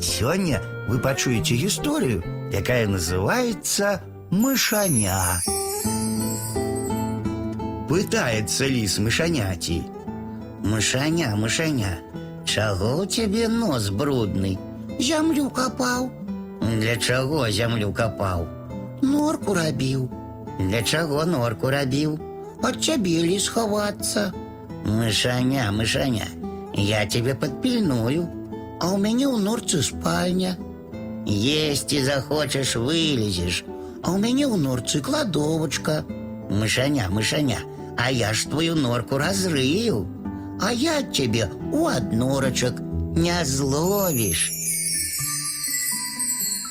Сёння вы пачуеце гісторыю, якая называется «Мышаня». Пытается лис мышаняти. Мышаня, мышаня, чаго ў цябе нос брудны? Зямлю капаў, Для чаго зямлю капаў? норку рабіў, Для чаго норку рабіў? ад цябе лі схавацца. Мышаня, мышаня, я тебе подпільную. А ў мяне ў норцы спальня, Есці захочаш, вылезеш. а ў мяне ў норцы кладовачка, Мышаня, мышаня, а я ж твою норку разрыю. а я ад цябе у аднорачак. Не зловіш.